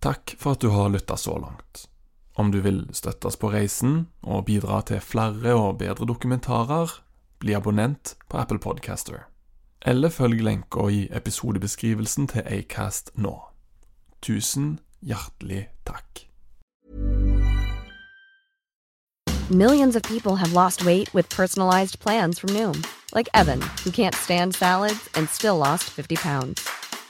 Takk for at du har lytta så langt. Om du vil støtte oss på reisen og bidra til flere og bedre dokumentarer, bli abonnent på Apple Podcaster. Eller følg lenka i episodebeskrivelsen til Acast nå. Tusen hjertelig takk. Millions of people have lost weight with personalized plans from Noom, like Evan, who can't stand salads and still lost 50 pounds.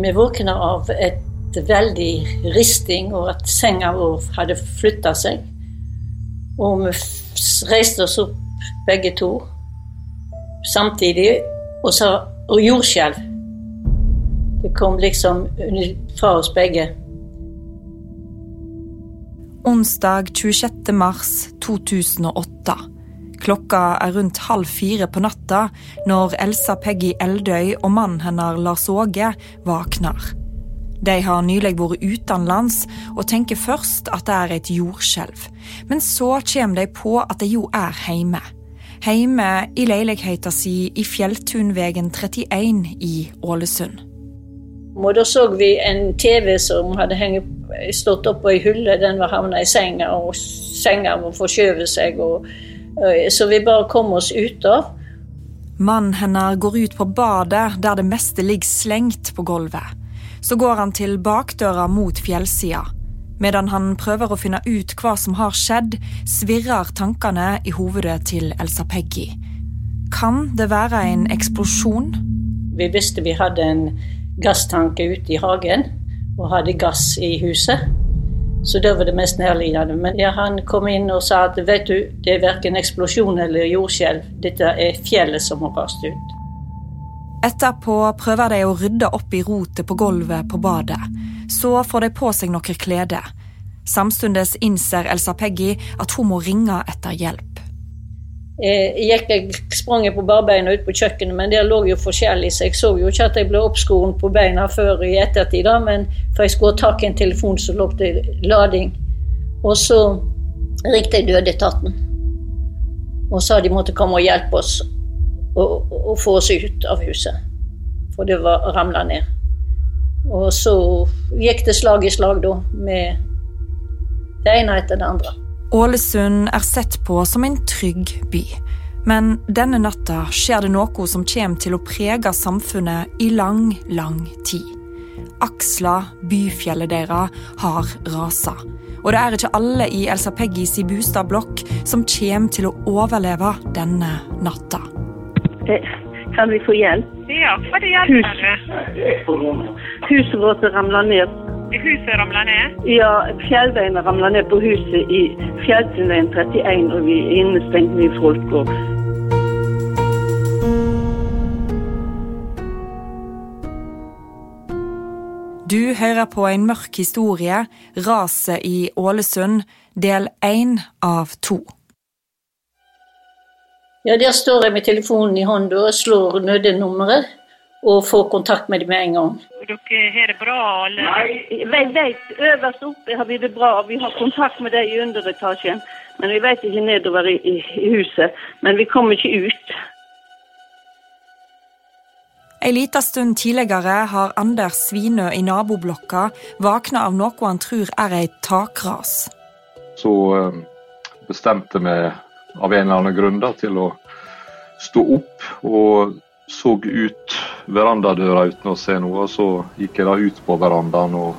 Vi våkna av et veldig risting, og at senga vår hadde flytta seg. Og vi reiste oss opp begge to samtidig og sa og jordskjelv. Det kom liksom fra oss begge. Onsdag 26. mars 2008. Klokka er rundt halv fire på natta når Elsa Peggy Eldøy og mannen hennes Lars Åge våkner. De har nylig vært utenlands og tenker først at det er et jordskjelv. Men så kommer de på at de jo er hjemme. Hjemme i leiligheten si i Fjelltunvegen 31 i Ålesund. Og da så vi en TV som hadde hengt, stått oppå ei hylle. Den var havna i senga, og senga var forskjøvet seg. og så vi bare kom oss ut av. Mannen hennes går ut på badet, der det meste ligger slengt på gulvet. Så går han til bakdøra mot fjellsida. Medan han prøver å finne ut hva som har skjedd, svirrer tankene i hovedet til Elsa Peggy. Kan det være en eksplosjon? Vi visste vi hadde en gasstanke ute i hagen, og hadde gass i huset. Så det var det mest nærliggende. Men ja, han kom inn og sa at vet du, det er verken eksplosjon eller jordskjelv. Dette er fjellet som har rast ut. Etterpå prøver de å rydde opp i rotet på gulvet på badet. Så får de på seg noen klede. Samtidig innser Elsa Peggy at hun må ringe etter hjelp. Eh, jeg gikk, sprang på barbeina ut på kjøkkenet, men der lå jo forskjellig, så jeg så jo ikke at jeg ble oppskåren på beina før i ettertid. da, men For jeg skulle ha tak i en telefon, så lå det lading. Og så ringte jeg Nødetaten og sa de måtte komme og hjelpe oss og, få oss ut av huset. For det var ramla ned. Og så gikk det slag i slag, da, med det ene etter det andre. Ålesund er sett på som en trygg by. Men denne natta skjer det noe som kommer til å prege samfunnet i lang, lang tid. Aksla, byfjellet deres, har rasa. Og det er ikke alle i Elsa Peggis bostadblokk som kommer til å overleve denne natta. Eh, kan vi få hjelp? Ja, hva det hjelper Hus. Huset vårt ramler ned. Huset ramla ned? Ja, fjellbeina ramla ned på huset i Fjelltunveien 31, og vi innestengt mye folk. og Du hører på en mørk historie, raset i Ålesund, del én av to. Ja, Der står jeg med telefonen i hånda og slår nødnummeret og få kontakt med dem med en gang. Dere har det bra, eller? Nei, vi vet øverst oppe har vi det bra. Vi har kontakt med dem i underetasjen. Men vi vet ikke nedover i, i, i huset. Men vi kommer ikke ut. En liten stund tidligere har Anders Svinø i naboblokka våkna av noe han tror er ei takras. Så eh, bestemte vi av en eller annen grunn da, til å stå opp og så ut verandadøra uten å se noe. og Så gikk jeg da ut på verandaen og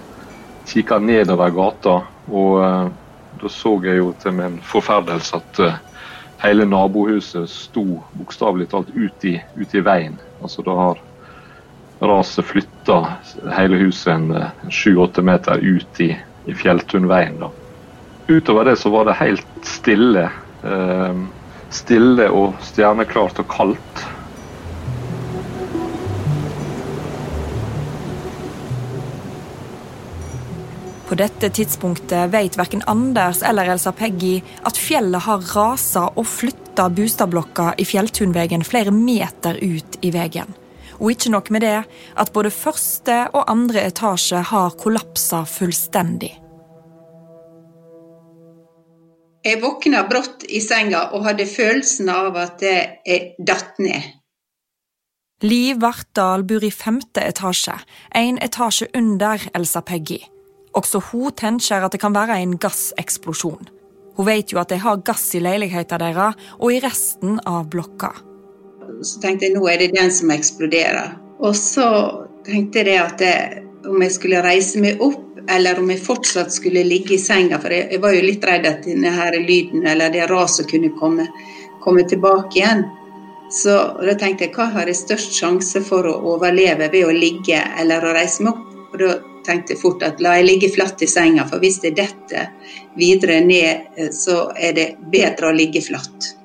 kikka nedover gata. Og eh, da så jeg jo til min forferdelse at eh, hele nabohuset sto bokstavelig talt ut i, ut i veien. Altså da har raset flytta hele huset en sju-åtte meter ut i, i Fjelltunveien. Da. Utover det så var det helt stille. Eh, stille og stjerneklart og kaldt. På dette tidspunktet vet verken Anders eller Elsa Peggy at fjellet har rasa og flytta bostadblokka i Fjelltunvegen flere meter ut i veien. Og ikke nok med det, at både første og andre etasje har kollapsa fullstendig. Jeg våkna brått i senga og hadde følelsen av at jeg datt ned. Liv Vartdal bor i femte etasje, en etasje under Elsa Peggy. Også hun tenker at det kan være en gasseksplosjon. Hun vet jo at de har gass i leiligheten deres og i resten av blokka. Så tenkte jeg nå er det den som eksploderer. Og så tenkte jeg at det, om jeg skulle reise meg opp, eller om jeg fortsatt skulle ligge i senga. For jeg, jeg var jo litt redd at denne her lyden eller det raset kunne komme, komme tilbake igjen. Så da tenkte jeg hva har jeg størst sjanse for å overleve ved å ligge eller å reise meg opp? Og da tenkte fort at la jeg ligge flatt i senga, for hvis det detter videre ned, eh, så er det bedre å ligge flatt.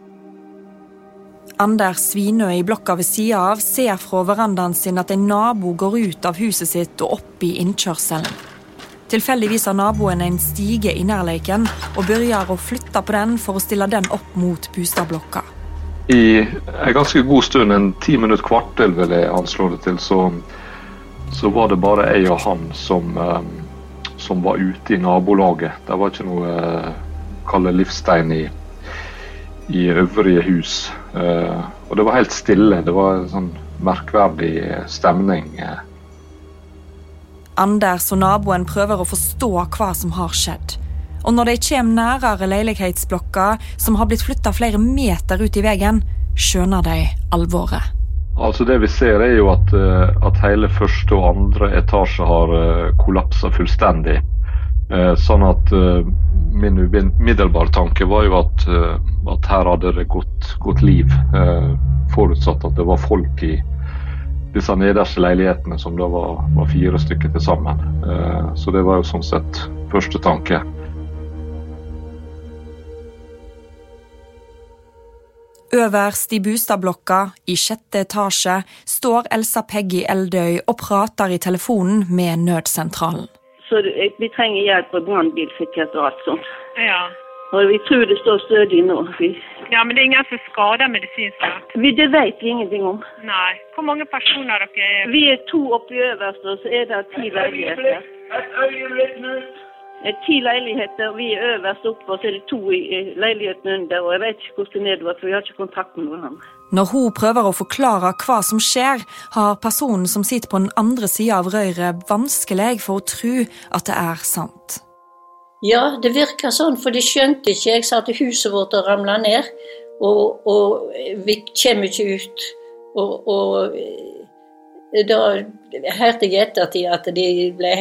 Anders Svinø i blokka ved sida av ser fra verandaen sin at en nabo går ut av huset sitt og opp i innkjørselen. Tilfeldigvis har naboen en stige i nærleiken og begynner å flytte på den for å stille den opp mot bostadblokka. I en ganske god stund, en ti minutt kvarter vil jeg anslå det til, så, så var det bare jeg og han som, um, som var ute i nabolaget. Det var ikke noe uh, kalle livstegn i, i øvrige hus. Uh, og det var helt stille. Det var en sånn merkverdig stemning. Anders og naboen prøver å forstå hva som har skjedd. Og når de kommer nærere leilighetsblokka, som har blitt flytta flere meter ut i veien, skjønner de alvoret. Altså Det vi ser, er jo at, eh, at hele første og andre etasje har kollapsa fullstendig. Sånn at min umiddelbare tanke var jo at, eh, at her hadde det gått, gått liv. Eh, forutsatt at det var folk i disse nederste leilighetene, som da var, var fire stykker til sammen. Eh, så det var jo sånn sett første tanke. Øverst i bostadblokka, i sjette etasje, står Elsa Peggy Eldøy og prater i telefonen med nødsentralen. Så vi trenger hjelp av brannbilsikkerhet og alt sånt. Ja. Og vi tror det står stødig nå. Vi, ja, Men det er ingen som skader medisinsk? det vet vi ingenting om. Nei. Hvor mange personer dere er? Vi er to oppe i øverste, og så er det ti leiligheter. Et øyeblikk et øyeblikk er ti leiligheter, vi er øverst oppe, og så er det to i leiligheten under. Og jeg vet ikke hvordan det er nedover, for vi har ikke kontakt med hverandre. Når hun prøver å forklare hva som skjer, har personen som sitter på den andre sida av røret, vanskelig for å tro at det er sant. Ja, det virker sånn, for de skjønte ikke. Jeg sa at huset vårt har ramla ned, og, og, vi kommer ikke ut. Og, og da jeg hørte i ettertid at de, ble,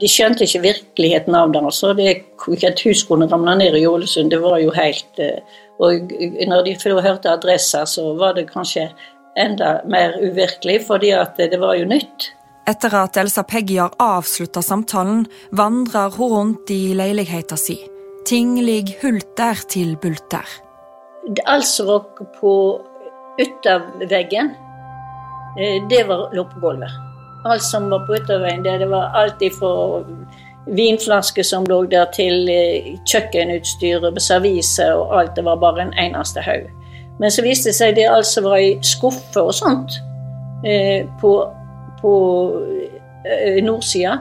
de skjønte ikke virkeligheten av det. altså. Det, Et hus kunne ramle ned i Ålesund, det var jo helt eh, Og når de hørte adressa, så var det kanskje enda mer uvirkelig, fordi at det var jo nytt. Etter at Elsa Peggy har avslutta samtalen, vandrer hun rundt i leiligheta si. Ting ligger hulter til bulter. Alt som var på ytterveggen, eh, det var, lå på gulvet. Alt som var på ytterveggen, det, var alt fra vinflasker som lå der, til kjøkkenutstyr og servise og alt. Det var bare en eneste haug. Men så viste det seg det alt som var i skuffer og sånt eh, på, på eh, nordsida,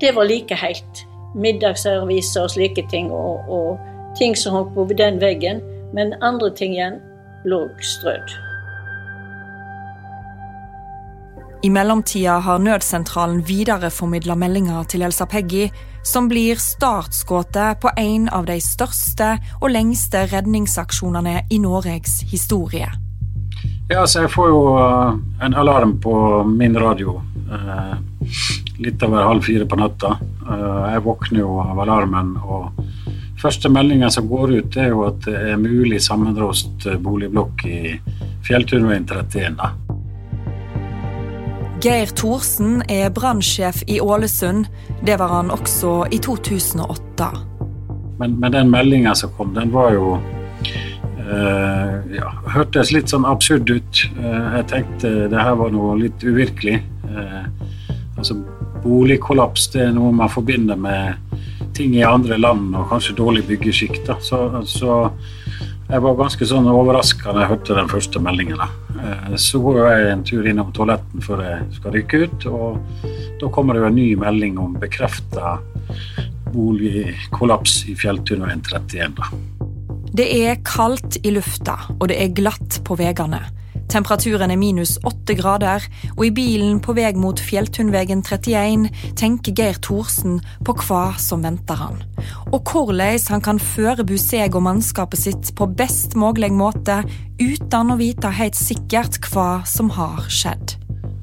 det var like helt. Middagsserviser og slike ting, og, og ting som holdt på den veggen. Men andre ting igjen lå strødd. I mellomtida har nødsentralen videreformidla meldinger til Elsa Peggy, som blir startskuddet på en av de største og lengste redningsaksjonene i Norges historie. Ja, så Jeg får jo uh, en alarm på min radio uh, litt over halv fire på natta. Uh, jeg våkner jo av alarmen, og første meldinga som går ut, er jo at det er mulig sammenrost boligblokk i Fjelltunveien 31. da. Geir Thorsen er brannsjef i Ålesund. Det var han også i 2008. Men, men den meldinga som kom, den var jo uh, ja, Hørtes litt sånn absurd ut. Uh, jeg tenkte det her var noe litt uvirkelig. Uh, altså Boligkollaps det er noe man forbinder med ting i andre land og kanskje dårlig byggeskikk. Så, så jeg var ganske sånn overraska da jeg hørte den første meldingen. Eh, så går jeg en tur innom toaletten før jeg skal rykke ut, og da kommer det en ny melding om bekrefta boligkollaps i Fjelltunveien 31. Det er kaldt i lufta, og det er glatt på veiene. Temperaturen er minus åtte grader, og i bilen på vei mot Fjelltunvegen 31 tenker Geir Thorsen på hva som venter han. Og hvordan han kan forberede seg og mannskapet sitt på best mulig måte uten å vite helt sikkert hva som har skjedd.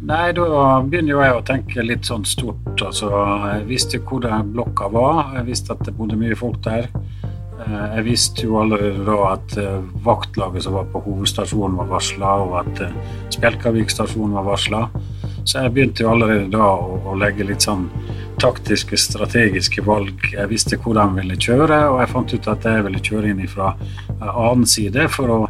Nei, da begynner jo jeg å tenke litt sånn stort. Altså, jeg visste hvor den blokka var, jeg visste at det bodde mye folk der. Eh, jeg visste jo allerede da at eh, vaktlaget som var på hovedstasjonen var varsla, og at eh, Spjelkavik stasjon var varsla. Så jeg begynte jo allerede da å, legge litt sånn taktiske, strategiske valg. Jeg visste hvor de ville kjøre, og jeg fant ut at jeg ville kjøre inn fra annen side for å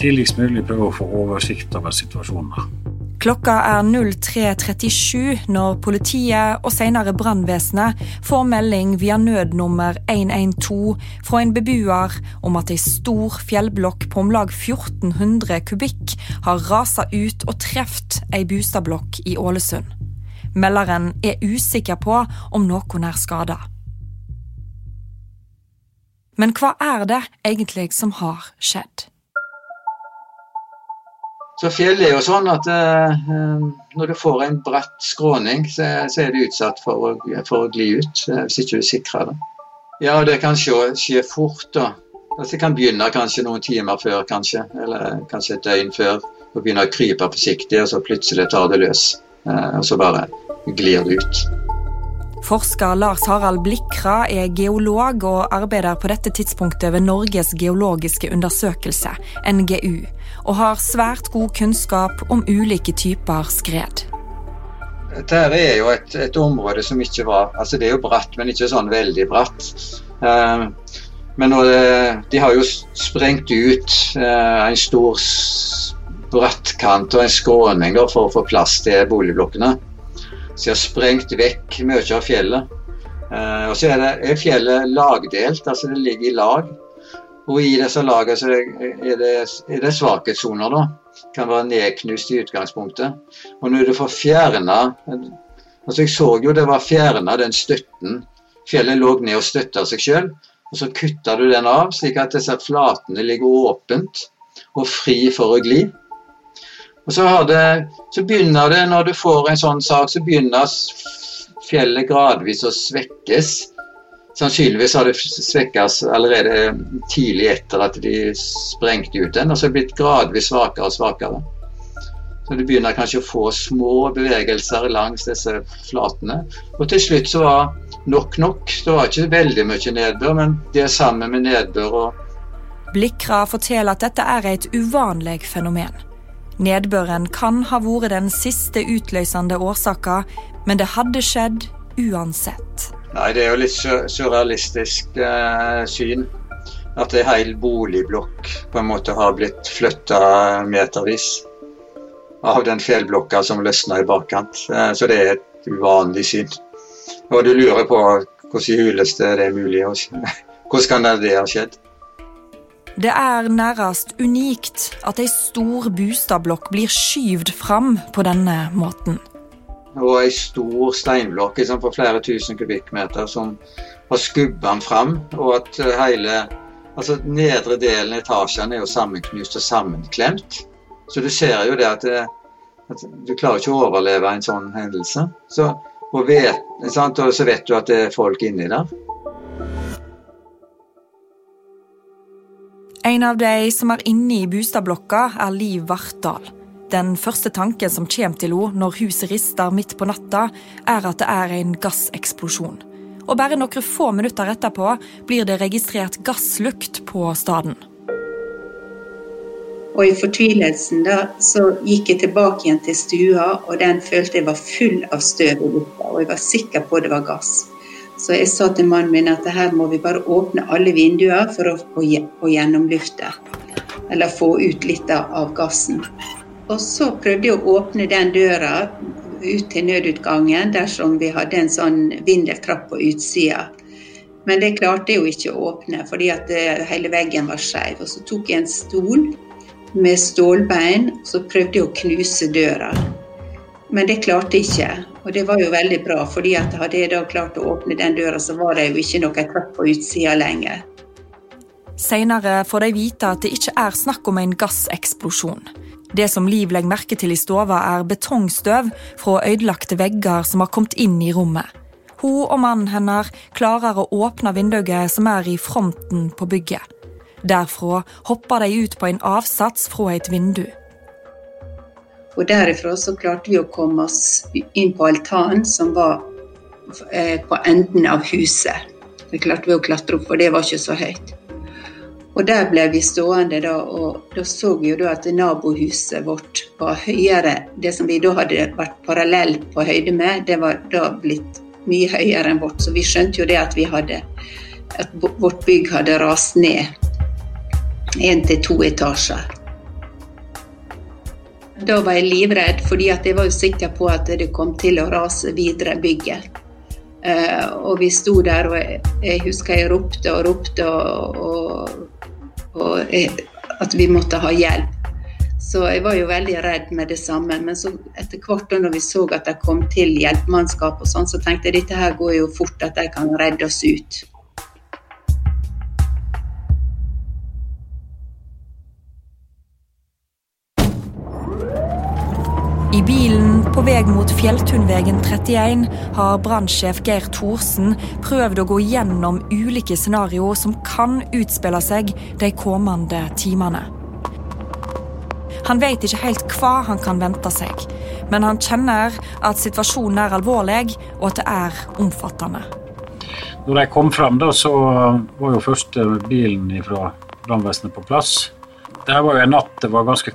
tidligst mulig prøve å få oversikt over situasjonen. Klokka er 03.37 når politiet og senere brannvesenet får melding via nødnummer 112 fra en beboer om at ei stor fjellblokk på om lag 1400 kubikk har rasa ut og truffet ei bostadblokk i Ålesund. Melderen er usikker på om noen er skada. Men hva er det egentlig som har skjedd? Så fjellet er jo sånn at eh, eh, når du får en bratt skråning, så, så er du utsatt for å, for å, gli ut eh, hvis ikke du sikrer det. Ja, det kan skje, skje fort. da. Altså, det kan begynne kanskje noen timer før, kanskje. Eller kanskje et døgn før. Og begynne å krype forsiktig, og så plutselig tar det løs. Eh, og så bare glir det ut. Forsker Lars Harald Blikra er geolog og arbeider på dette tidspunktet ved Norges geologiske undersøkelse, NGU, og har svært god kunnskap om ulike typer skred. Dette er jo et, et, område som ikke var altså Det er jo bratt, men ikke sånn veldig bratt. Uh, men det, de har jo sprengt ut uh, en stor brattkant og en skråning for å få plass til boligblokkene. Så de har sprengt vekk mye av fjellet. Og så er, det, er, fjellet lagdelt, altså det ligger i lag. Og i disse lagene så er det, er det svakhetssoner, da. Kan være nedknust i utgangspunktet. Og når du får fjerna Altså jeg så jo det var fjerna den støtten. Fjellet lå ned og støtta seg sjøl. Og så kutta du den av, slik at disse flatene ligger åpent og fri for å gli. Og så, det, så, begynner det, når du får en sånn sak, så begynner fjellet gradvis å svekkes. Sannsynligvis har det svekkes allerede tidlig etter at de sprengte ut den, og så er det blitt gradvis svakere og svakere. Så du begynner kanskje å få små bevegelser langs disse flatene. Og til slutt så var nok nok. Det var ikke veldig mye nedbør, men det er sammen med nedbør og Blikra forteller at dette er et uvanlig fenomen. Nedbøren kan ha vært den siste utløsende årsaka, men det hadde skjedd uansett. Nei, det er jo litt surrealistisk eh, syn. At en hel boligblokk på en måte har blitt flytta metervis av den fjellblokka som løsna i bakkant. Eh, så det er et uvanlig syn. Og du lurer på hvordan i huleste det er mulig. Hvordan kan det ha skjedd? Det er nærmest unikt at ei stor bostadblokk blir skyvd fram på denne måten. Og ei stor steinblokk liksom, på flere tusen kubikkmeter som har skubba den fram. Og at hele altså nedre delen av etasjen er jo sammenknust og sammenklemt. Så du ser jo det at, det, at du klarer ikke å overleve en sånn hendelse. Så, og, vet, og så vet du at det er folk inni der. En av de som er inne i bostadblokka, er Liv Vartdal. Den første tanken som kommer til henne når huset rister midt på natta, er at det er en gasseksplosjon. Og bare noen få minutter etterpå blir det registrert gasslukt på staden. Og i fortvilelsen da, så gikk jeg tilbake igjen til stua, og den følte jeg var full av støv i lufta. Og jeg var sikker på det var gass. Så jeg sa til mannen min at her må vi bare åpne alle vinduer for å få gjennomlufte. Eller få ut litt av gassen. Og så prøvde jeg å åpne den døra ut til nødutgangen dersom vi hadde en sånn vindeltrapp på utsida. Men det klarte jeg jo ikke å åpne, fordi at eh, hele veggen var skeiv. Og så tok jeg en stol med stålbein, og så prøvde jeg å knuse døra. Men det klarte jeg ikke. Og det var jo veldig bra, fordi at hadde jeg da klart å åpne den døra, så var det jo ikke noe trapp på utsida lenger. Senere får de vite at det ikke er snakk om en gasseksplosjon. Det som Liv legger merke til i stova, er betongstøv fra ødelagte vegger som har kommet inn i rommet. Hun og mannen hennes klarer å åpne vinduet som er i fronten på bygget. Derfra hopper de ut på en avsats fra et vindu. Og derifra så klarte vi å komme oss inn på altanen, som var eh, på enden av huset. Det klarte vi å klatre opp, for det var ikke så høyt. Og der ble vi stående da, og da så vi jo da at nabohuset vårt var høyere. Det som vi da hadde vært parallell på høyde med, det var da blitt mye høyere enn vårt. Så vi skjønte jo det at vi hadde at vårt bygg hadde rast ned én til to etasjer. Da var jeg livredd, fordi jeg var sikker på at det kom til å rase videre bygget. Uh, og vi sto der, og jeg husker jeg ropte og ropte og, og, og jeg, at vi måtte ha hjelp. Så jeg var jo veldig redd med det samme. Men så etter hvert når vi så at det kom til hjelpemannskap, og sånn, så tenkte jeg dette her går jo fort, at de kan redde oss ut. I bilen på vei mot Fjelltunvegen 31 har brannsjef Geir Thorsen prøvd å gå gjennom ulike scenarioer som kan utspille seg de kommende timene. Han vet ikke helt hva han kan vente seg, men han kjenner at situasjonen er alvorlig og at det er omfattende. Når jeg kom fram, så var jo først bilen fra brannvesenet på plass. Det var jo en natt det var ganske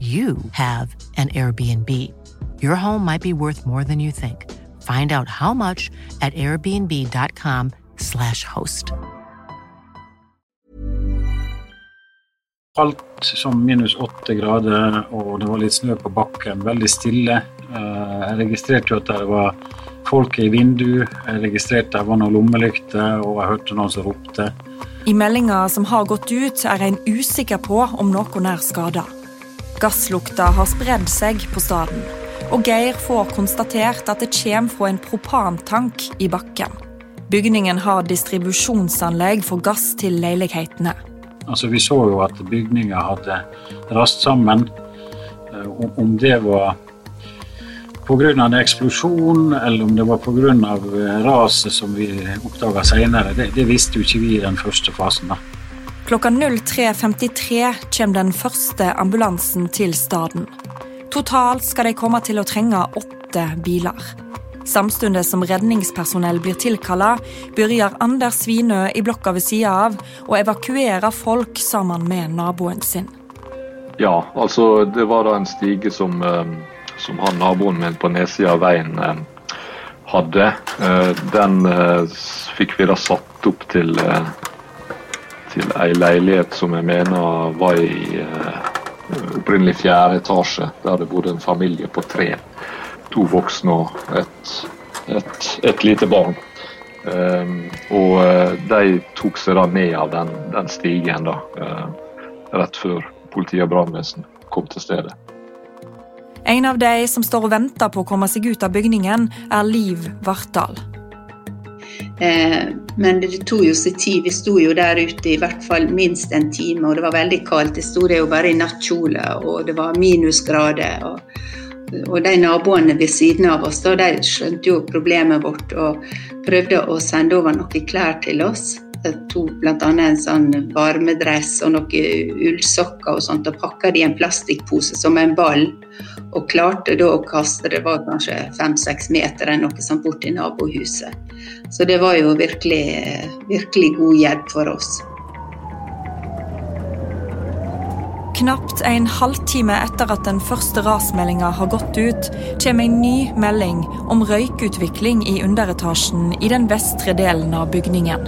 you have an Airbnb. Your home might be worth more than you think. Find out how much at airbnb.com/slash host. Alt som minus åtte grader, og det var litt snø på bakken. Veldig stille. Eh, Jeg registrerte jo at det var folk i vindu. Jeg registrerte det var noen lommelykter, og jeg hørte noen som ropte. I meldinga som har gått ut, er en usikker på om noen er skada. Gasslukta har spredd seg på staden, og Geir får konstatert at det kommer fra en propantank i bakken. Bygningen har distribusjonsanlegg for gass til leilighetene. Altså, vi så jo at bygninger hadde rast sammen. Eh, Om det var pga. en eksplosjon, eller om det var pga. raset som vi oppdaga senere, det, det visste jo ikke vi i den første fasen. da. Klokka 03.53 kommer den første ambulansen til staden. Totalt skal de komme til å trenge åtte biler. Samtidig som redningspersonell blir tilkalla, begynner Anders Svinø i blokka ved sida av å evakuere folk sammen med naboen sin. Ja, altså det var da en stige som, eh, som han naboen min på nedsida av veien eh, hadde. Eh, Den fikk vi da satt opp til, til ei leilighet som jeg mener var i eh, opprinnelig fjerde etasje, der det bodde en familie på tre. To voksne og et, et, et lite barn. Um, og eh, de tok seg da ned av den, den stigen da, uh, rett før politi og brannvesen kom til stedet. En av de som står og venter på å komme seg ut av bygningen, er Liv Vartdal. Eh, men det tok jo sin tid. Vi sto jo der ute i hvert fall minst en time, og det var veldig kaldt. Jeg sto der jo bare i nattkjole, og det var minusgrader. Og, og de naboene ved siden av oss da, de skjønte jo problemet vårt og prøvde å sende over noen klær til oss. Jeg tok bl.a. en sånn varmedress og noen ullsokker og sånt, og pakka det i en plastikkpose som en ball. Og klarte da å kaste det var kanskje fem-seks meter eller noe sånt bort til nabohuset. Så det var jo virkelig, virkelig god hjelp for oss. Knapt en halvtime etter at den første rasmeldinga har gått ut, kommer en ny melding om røykutvikling i underetasjen i den vestre delen av bygningen.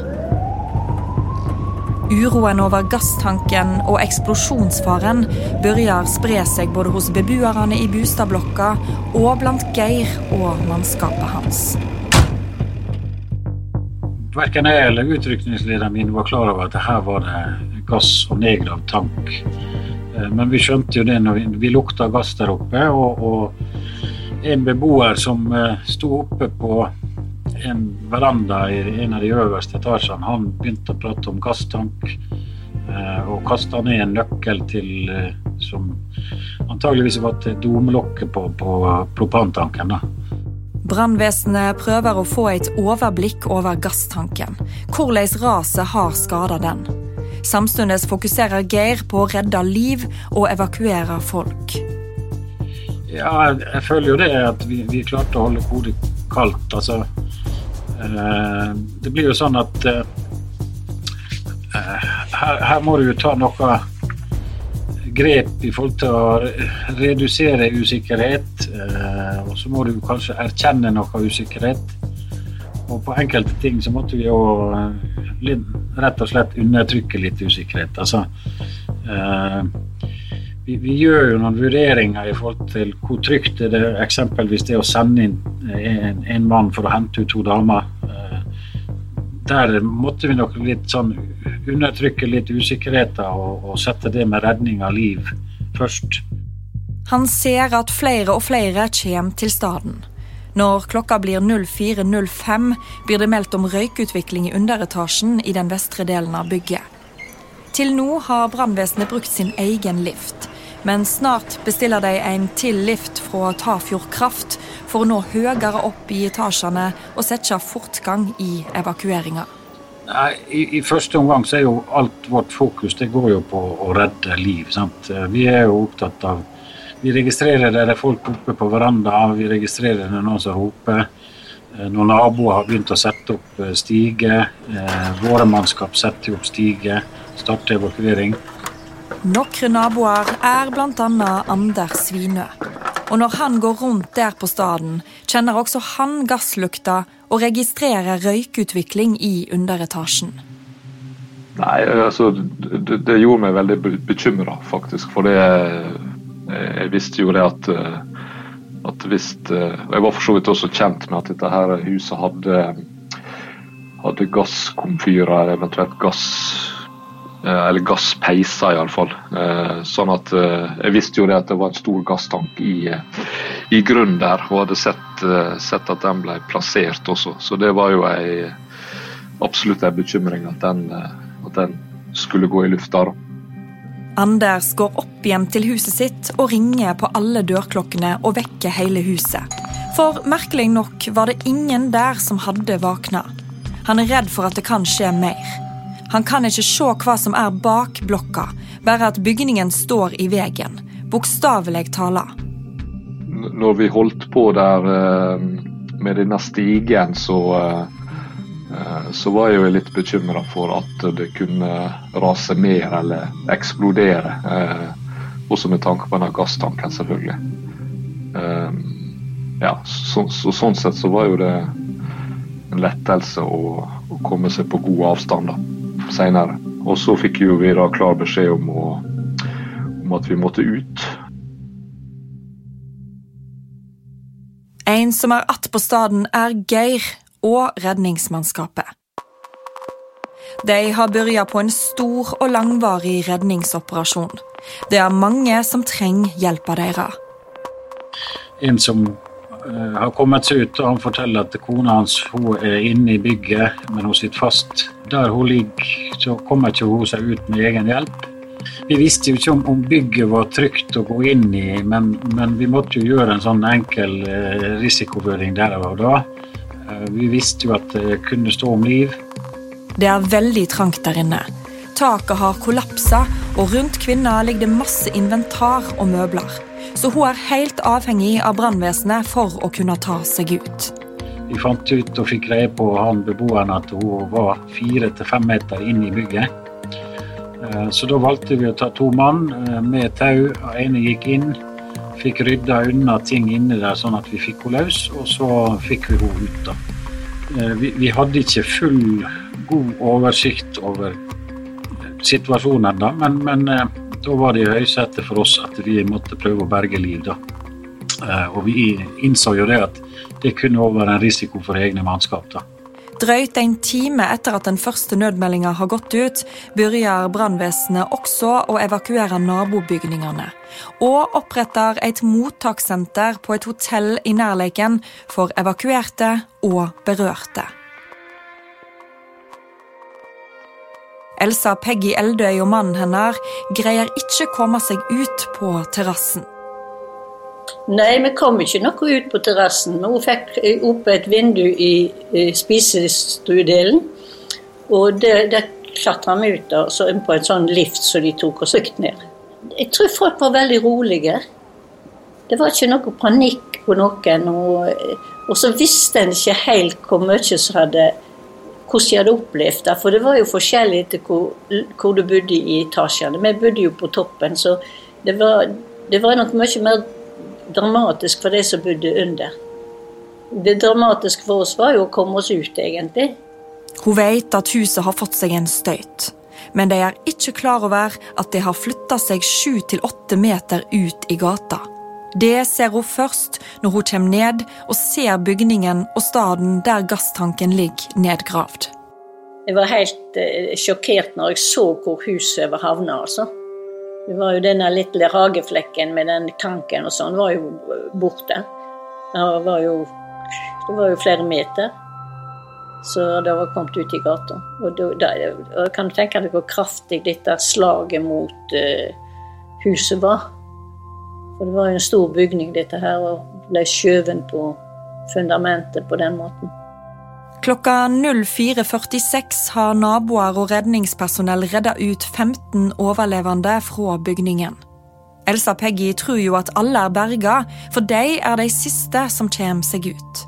Uroen over gasstanken og eksplosjonsfaren begynner spre seg både hos beboerne i bostadblokka, og blant Geir og mannskapet hans. Verken jeg eller utrykningslederen min var klar over at her var det gass og nedgravd tank. Eh, Men vi skjønte jo det når vi, vi lukta gass der oppe. Og, og en beboer som eh, sto oppe på en veranda i en av de øverste etasjene, han begynte å prate om gasstank. eh, Og kasta ned en nøkkel til som antageligvis var til domlokket på, på propantanken. da. Brannvesenet prøver å få et overblikk over gasstanken. Hvordan raset har skada den. Samtidig fokuserer Geir på å redde liv og evakuere folk. Ja, jeg, føler jo det at vi, vi klarte å holde hodet kaldt. Altså, eh, det blir jo sånn at eh, her, her må du jo ta noe grep i forhold til å redusere usikkerhet. Eh, og så må du kanskje erkjenne noe usikkerhet. Og på enkelte ting så måtte vi jo eh, rett og slett undertrykke litt usikkerhet. Altså, eh, vi, vi gjør jo noen vurderinger i forhold til hvor trygt er det eksempelvis det å sende inn en, en mann for å hente ut to damer. Der måtte vi nok litt sånn undertrykke litt usikkerheter og, og sette det med redning av liv først. Han ser at flere og flere kommer til staden. Når klokka blir 04.05, blir det meldt om røykutvikling i underetasjen i den vestre delen av bygget. Til nå har brannvesenet brukt sin egen lift, men snart bestiller de en til lift fra Tafjord Kraft for å nå høyere opp i etasjene og sette fortgang i evakueringa. I, I, første omgang så er jo alt vårt fokus det går jo på å redde liv. Sant? Vi er jo opptatt av Vi registrerer det det er folk oppe på verandaen, vi registrerer det noen som roper. Når noen naboer har begynt å sette opp stige, stiger. Eh, våre mannskap setter opp stiger, starter evakuering. Noen naboer er bl.a. Anders Svinø. Og når han går rundt der på staden, kjenner også han gasslukta og registrerer røykutvikling i underetasjen. Nei, altså det, det gjorde meg veldig bekymra, faktisk. For det Jeg visste jo det at at hvis Jeg var for så vidt også kjent med at dette her huset hadde hadde gasskomfyrer, eventuelt gass eller gasspeiser, iallfall. Eh, sånn at eh, jeg visste jo det at det var en stor gasstank i, i grunnen der, og hadde sett, sett, at den ble plassert også. Så det var jo ei, absolutt en bekymring at den, at den skulle gå i lufta. Anders går opp hjem til huset sitt og ringer på alle dørklokkene og vekker hele huset. For merkelig nok var det ingen der som hadde våkna. Han er redd for at det kan skje mer. Han kan ikke se hva som er bak blokka, bare at bygningen står i veien. Bokstavelig tala. Når vi holdt på der eh, med denne stigen, så, eh, så var jeg jo litt bekymra for at det kunne rase mer eller eksplodere. Eh, også med tanke på denne gasstanken, selvfølgelig. Ja, så, så, sånn sett så var jo det en lettelse å, å komme seg på god avstand. da seinere. Og så fikk jo vi da klar beskjed om, å, om at vi måtte ut. En som er att på staden, er Geir og redningsmannskapet. De har begynt på en stor og langvarig redningsoperasjon. Det er mange som trenger hjelpa deres. En som uh, har kommet seg ut, og han forteller at kona hans hun er inne i bygget, men hun sitter fast der hun ligger, så kommer ikke hun seg ut med egen hjelp. Vi visste jo ikke om, om bygget var trygt å gå inn i, men, men, vi måtte jo gjøre en sånn enkel eh, risikovurdering der og da. Eh, vi visste jo at det kunne stå om liv. Det er veldig trangt der inne. Taket har kollapsa, og rundt kvinna ligger det masse inventar og møbler. Så hun er helt avhengig av brannvesenet for å kunne ta seg ut. Vi fant ut og fikk greie på han beboeren at hun var fire til fem meter inn i bygget. Eh, så da valgte vi å ta to mann eh, med tau. Den ene gikk inn, fikk rydda unna ting inni der sånn at vi fikk henne løs, og så fikk vi henne ut. da. Eh, vi, vi, hadde ikke full god oversikt over situasjonen da, men, men da var det i høysetet for oss at vi måtte prøve å berge liv. da. Og vi innså jo det at det kunne også være en risiko for egne mannskap. da. Drøyt en time etter at den første nødmeldinga har gått ut, begynner brannvesenet også å evakuere nabobygningene. Og oppretter et mottakssenter på et hotell i nærleiken for evakuerte og berørte. Elsa Peggy Eldøy og mannen hennes greier ikke komme seg ut på terrassen. Nei, vi kom ikke noe ut på terrassen. Hun fikk opp et vindu i, i spisestuedelen. Og der, der klatra vi ut da, på en sånn lift som de tok og søkte ned. Jeg tror folk var veldig rolige. Det var ikke noe panikk på noen. Og, og så visste en ikke helt hvor mye som hadde hvordan de hadde opplevd det. For det var jo forskjellig etter hvor, hvor, du bodde i etasjene. Vi bodde jo på toppen, så det var, det var nok mye mer dramatisk for de som bodde under. Det dramatiske for oss var jo å komme oss ut, egentlig. Hun vet at huset har fått seg en støyt, men de er ikke klar over at det har flytta seg sju til åtte meter ut i gata. Det ser hun først når hun kommer ned og ser bygningen og staden der gasstanken ligger nedgravd. Jeg var helt eh, sjokkert når jeg så hvor huset var havna, altså. Det var jo denne lille hageflekken med den tanken og sånn, var jo borte. Det var jo, det var jo flere meter. Så det var kommet ut i gata. Og da, da, kan du tenke deg hvor kraftig dette slaget mot uh, huset var. For det var jo en stor bygning, dette her, og ble skjøvet på fundamentet på den måten. Klokka 04.46 har naboer og redningspersonell redda ut 15 overlevende fra bygningen. Elsa Peggy tror jo at alle er berga, for de er de siste som kommer seg ut.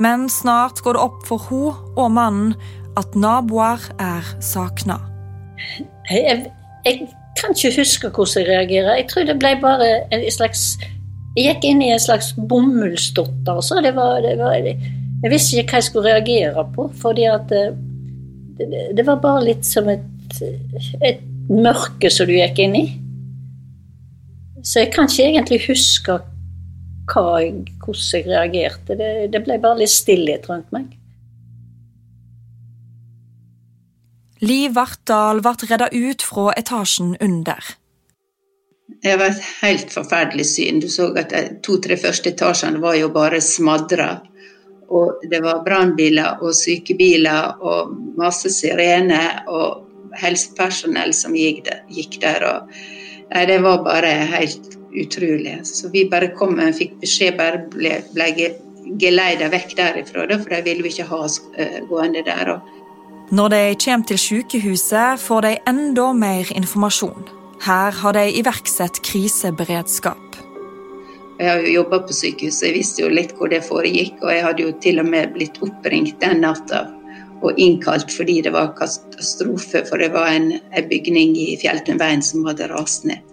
Men snart går det opp for hun og mannen at naboer er savna. Jeg, jeg, kan ikke huske hvordan jeg reagerer. Jeg tror det ble bare en slags Jeg gikk inn i en slags bomullsdotter. Det var, det var jeg visste ikke hva jeg skulle reagere på, fordi at eh, det, det var bare litt som et, et mørke som du gikk inn i. Så jeg kan ikke egentlig huske jeg, hvordan jeg reagerte. Det, det ble bare litt stillhet rundt meg. Liv Vartdal ble redda ut fra etasjen under. Det var et helt forferdelig syn. Du så at de to-tre første etasjene var jo bare smadra. Og det var brannbiler og sykebiler og masse sirener og helsepersonell som gikk der. Og, nei, det var bare helt utrolig. Så vi bare kom og fikk beskjed, bare ble, ble geleida vekk derifra, for de ville ikke ha oss uh, gående der. Når de kommer til sykehuset, får de enda mer informasjon. Her har de iverksatt kriseberedskap. Jeg har jo jobba på sykehus, så jeg visste jo litt hvor det foregikk. Og jeg hadde jo til og med blitt oppringt den natta og innkalt fordi det var katastrofe. For det var en, en bygning i Fjelltunveien som hadde rast ned.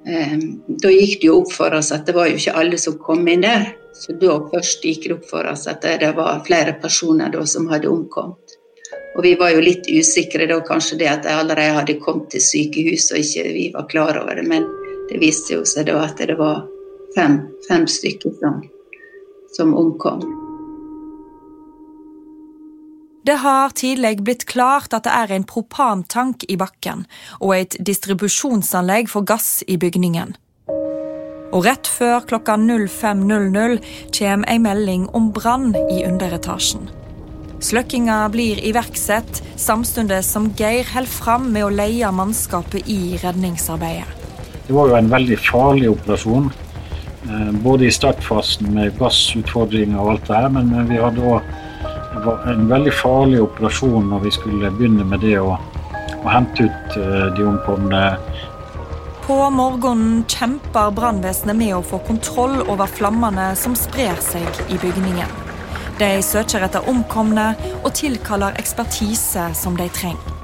Um, da gikk det jo opp for oss at det var jo ikke alle som kom inn der. Så da først gikk det opp for oss at det var flere personer da som hadde omkommet. Og vi var jo litt usikre da kanskje det at de allerede hadde kommet til sykehus og ikke vi var klar over det. Men det viste jo seg da at det var fem, fem stykker som, som omkom. Det har tidlig blitt klart at det er en propantank i bakken og et distribusjonsanlegg for gass i bygningen. Og rett før klokka 05.00 kommer ei melding om brann i underetasjen. Sløkkinga blir iverksatt, samtidig som Geir holder fram med å leie mannskapet i redningsarbeidet. Det var jo en veldig farlig operasjon. Eh, både i startfasen med gassutfordringer og alt det her, men vi hadde òg en veldig farlig operasjon når vi skulle begynne med det å, å hente ut eh, de omkomne. På morgenen kjemper brannvesenet med å få kontroll over flammene som sprer seg i bygningen. De søker etter omkomne og tilkaller ekspertise som de trenger.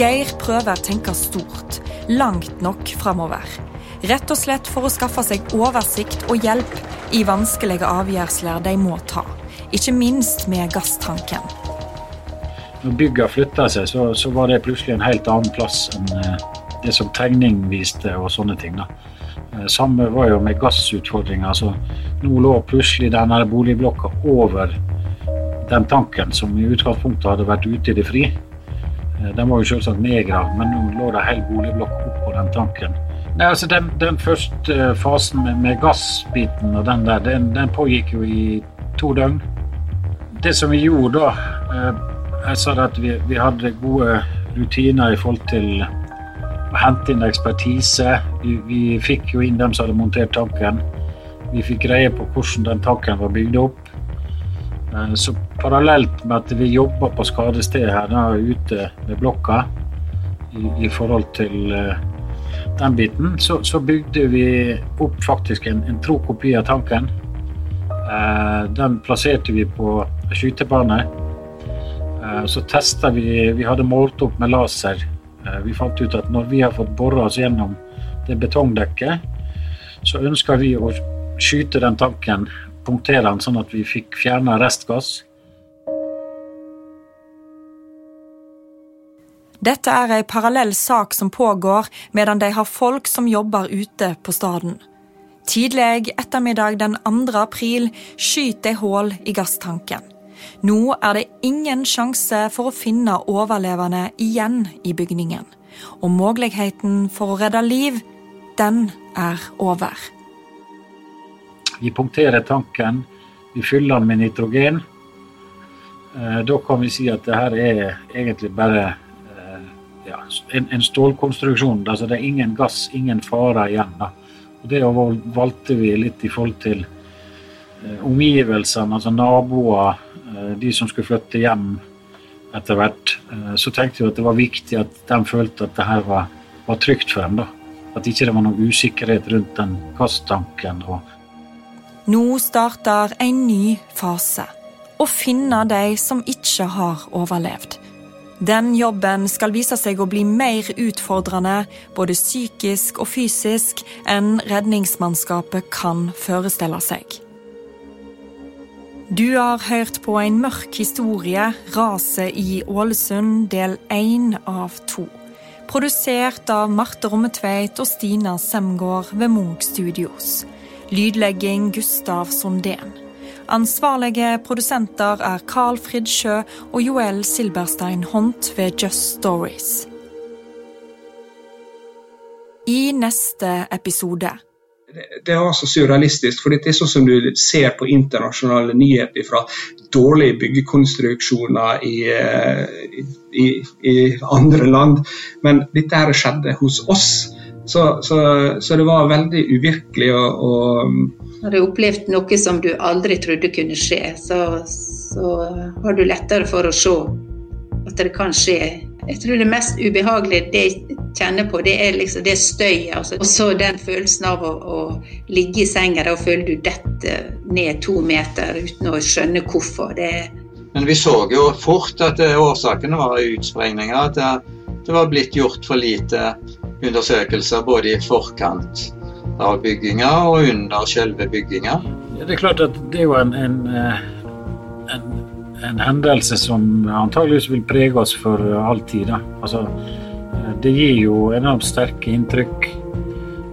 Geir prøver å tenke stort, langt nok framover. Rett og slett for å skaffe seg oversikt og hjelp i vanskelige avgjørelser de må ta. Ikke minst med gasstanken. Når bygga flytta seg, så, så, var det plutselig en helt annen plass enn eh, det som tegning viste og sånne ting. da. Eh, samme var jo med gassutfordringer. Så nå lå plutselig denne boligblokka over den tanken som i utgangspunktet hadde vært ute i det fri. Eh, den var jo selvsagt nedgravd, men nå lå det hele boligblokk oppå den tanken. Nei, altså den, den første eh, fasen med, med, gassbiten og den der, den, den, pågikk jo i to døgn. Det som vi gjorde da eh, Jeg sa at vi, vi hadde gode rutiner i forhold til å hente inn ekspertise. Vi, vi fikk jo inn dem som hadde montert tanken. Vi fikk greie på hvordan den tanken var bygd opp. Eh, så parallelt med at vi jobba på skadestedet her da, ute ved blokka i, i forhold til den biten, så, så, bygde vi opp faktisk en, en tro kopi av tanken. Eh, den plasserte vi på skytebane. Eh, så testa vi Vi hadde målt opp med laser. Eh, vi fant ut at når vi har fått bora oss gjennom det betongdekket, så ønska vi å skyte den tanken, punktere den sånn at vi fikk fjerna restgass. Dette er ei parallell sak som pågår medan de har folk som jobber ute på staden. Tidlig ettermiddag den 2. april skyter de hull i gasstanken. Nå er det ingen sjanse for å finne overlevende igjen i bygningen. Og muligheten for å redde liv, den er over. Vi punkterer tanken, vi fyller den med nitrogen. Eh, Da kan vi si at det her er egentlig bare ja, en, en stålkonstruksjon. Altså det er ingen gass, ingen fare igjen. Da. Og Det valgte vi litt i forhold til eh, omgivelsene, altså naboer, eh, de som skulle flytte hjem etter hvert. Eh, Så tenkte vi at det var viktig at de følte at det her var, var trygt for dem. da. At ikke det var noen usikkerhet rundt den gasstanken. og Nå starter en ny fase. Å finne de som ikke har overlevd. Den jobben skal vise seg å bli mer utfordrende, både psykisk og fysisk, enn redningsmannskapet kan forestille seg. Du har hørt på en mørk historie, 'Raset i Ålesund', del én av to. Produsert av Marte Rommetveit og Stina Semgård ved Munch Studios. Lydlegging Gustav Sondén. Ansvarlige produsenter er Carl Fridsjø og Joel Silberstein Hont ved Just Stories. I neste episode det er altså surrealistisk. for Det er sånn som du ser på internasjonale nyheter fra dårlige byggekonstruksjoner i, eh, i, i andre land. Men dette her skjedde hos oss. Så, så, så det var veldig uvirkelig å, og Har du opplevd noe som du aldri trodde kunne skje, så, så har du lettere for å se at det kan skje. Jeg tror det mest ubehagelige det jeg kjenner på, det er liksom det støyet. Altså. Og så den følelsen av å, å ligge i senga og føle du detter ned to meter uten å skjønne hvorfor. Det, Men vi så jo fort at eh, årsakene var utsprengninger. At det, det var blitt gjort for lite undersøkelser både i forkant av bygginga og under selve bygginga. Ja, det er klart at det er jo en, en, eh, en, en hendelse som antageligvis vil prege oss for all tid. Altså, eh, det gir jo enormt sterke inntrykk.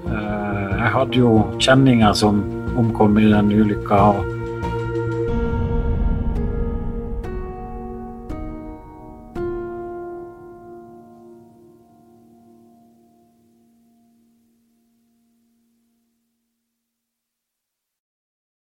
Eh, Jeg hadde jo kjenninger som omkom i den ulykka.